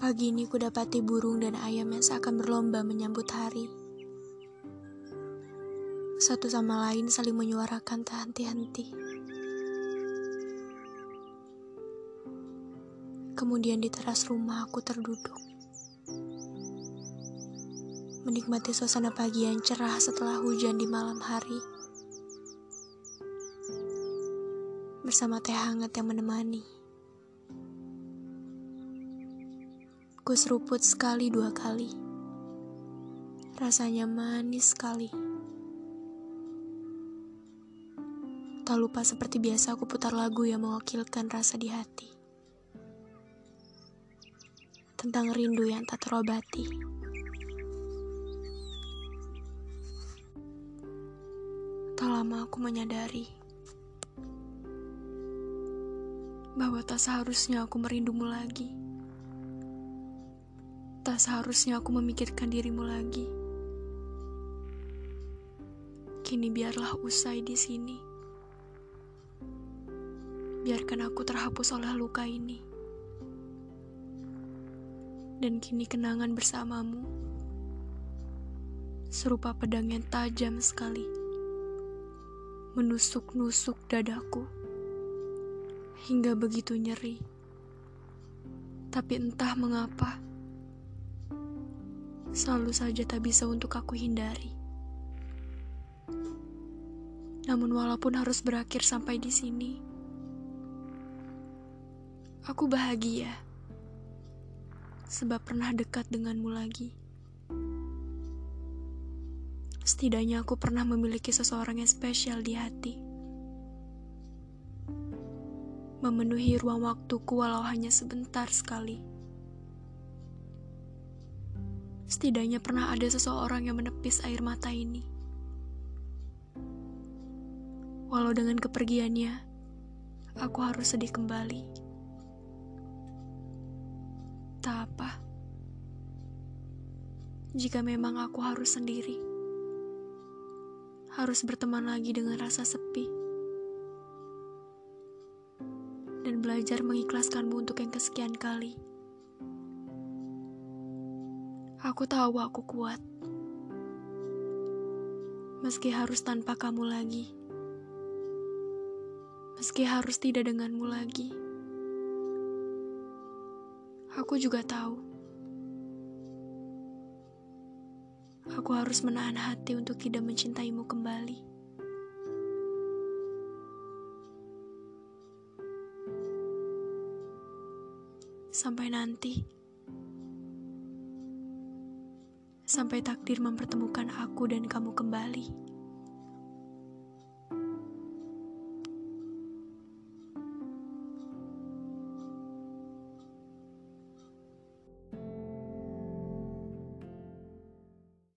Pagi ini kudapati burung dan ayam yang seakan berlomba menyambut hari. Satu sama lain saling menyuarakan tak henti-henti. Kemudian di teras rumah aku terduduk. Menikmati suasana pagi yang cerah setelah hujan di malam hari. Bersama teh hangat yang menemani. Ku seruput sekali dua kali. Rasanya manis sekali. Tak lupa seperti biasa aku putar lagu yang mewakilkan rasa di hati. Tentang rindu yang tak terobati. Tak lama aku menyadari bahwa tak seharusnya aku merindumu lagi. Tak seharusnya aku memikirkan dirimu lagi. Kini biarlah usai di sini. Biarkan aku terhapus oleh luka ini. Dan kini kenangan bersamamu serupa pedang yang tajam sekali. Menusuk-nusuk dadaku hingga begitu nyeri. Tapi entah mengapa selalu saja tak bisa untuk aku hindari. Namun walaupun harus berakhir sampai di sini, aku bahagia sebab pernah dekat denganmu lagi. Setidaknya aku pernah memiliki seseorang yang spesial di hati. Memenuhi ruang waktuku walau hanya sebentar sekali. Setidaknya pernah ada seseorang yang menepis air mata ini. Walau dengan kepergiannya, aku harus sedih kembali. Tak apa. Jika memang aku harus sendiri, harus berteman lagi dengan rasa sepi, dan belajar mengikhlaskanmu untuk yang kesekian kali. Aku tahu aku kuat. Meski harus tanpa kamu lagi. Meski harus tidak denganmu lagi. Aku juga tahu. Aku harus menahan hati untuk tidak mencintaimu kembali. Sampai nanti. Sampai takdir mempertemukan aku dan kamu kembali.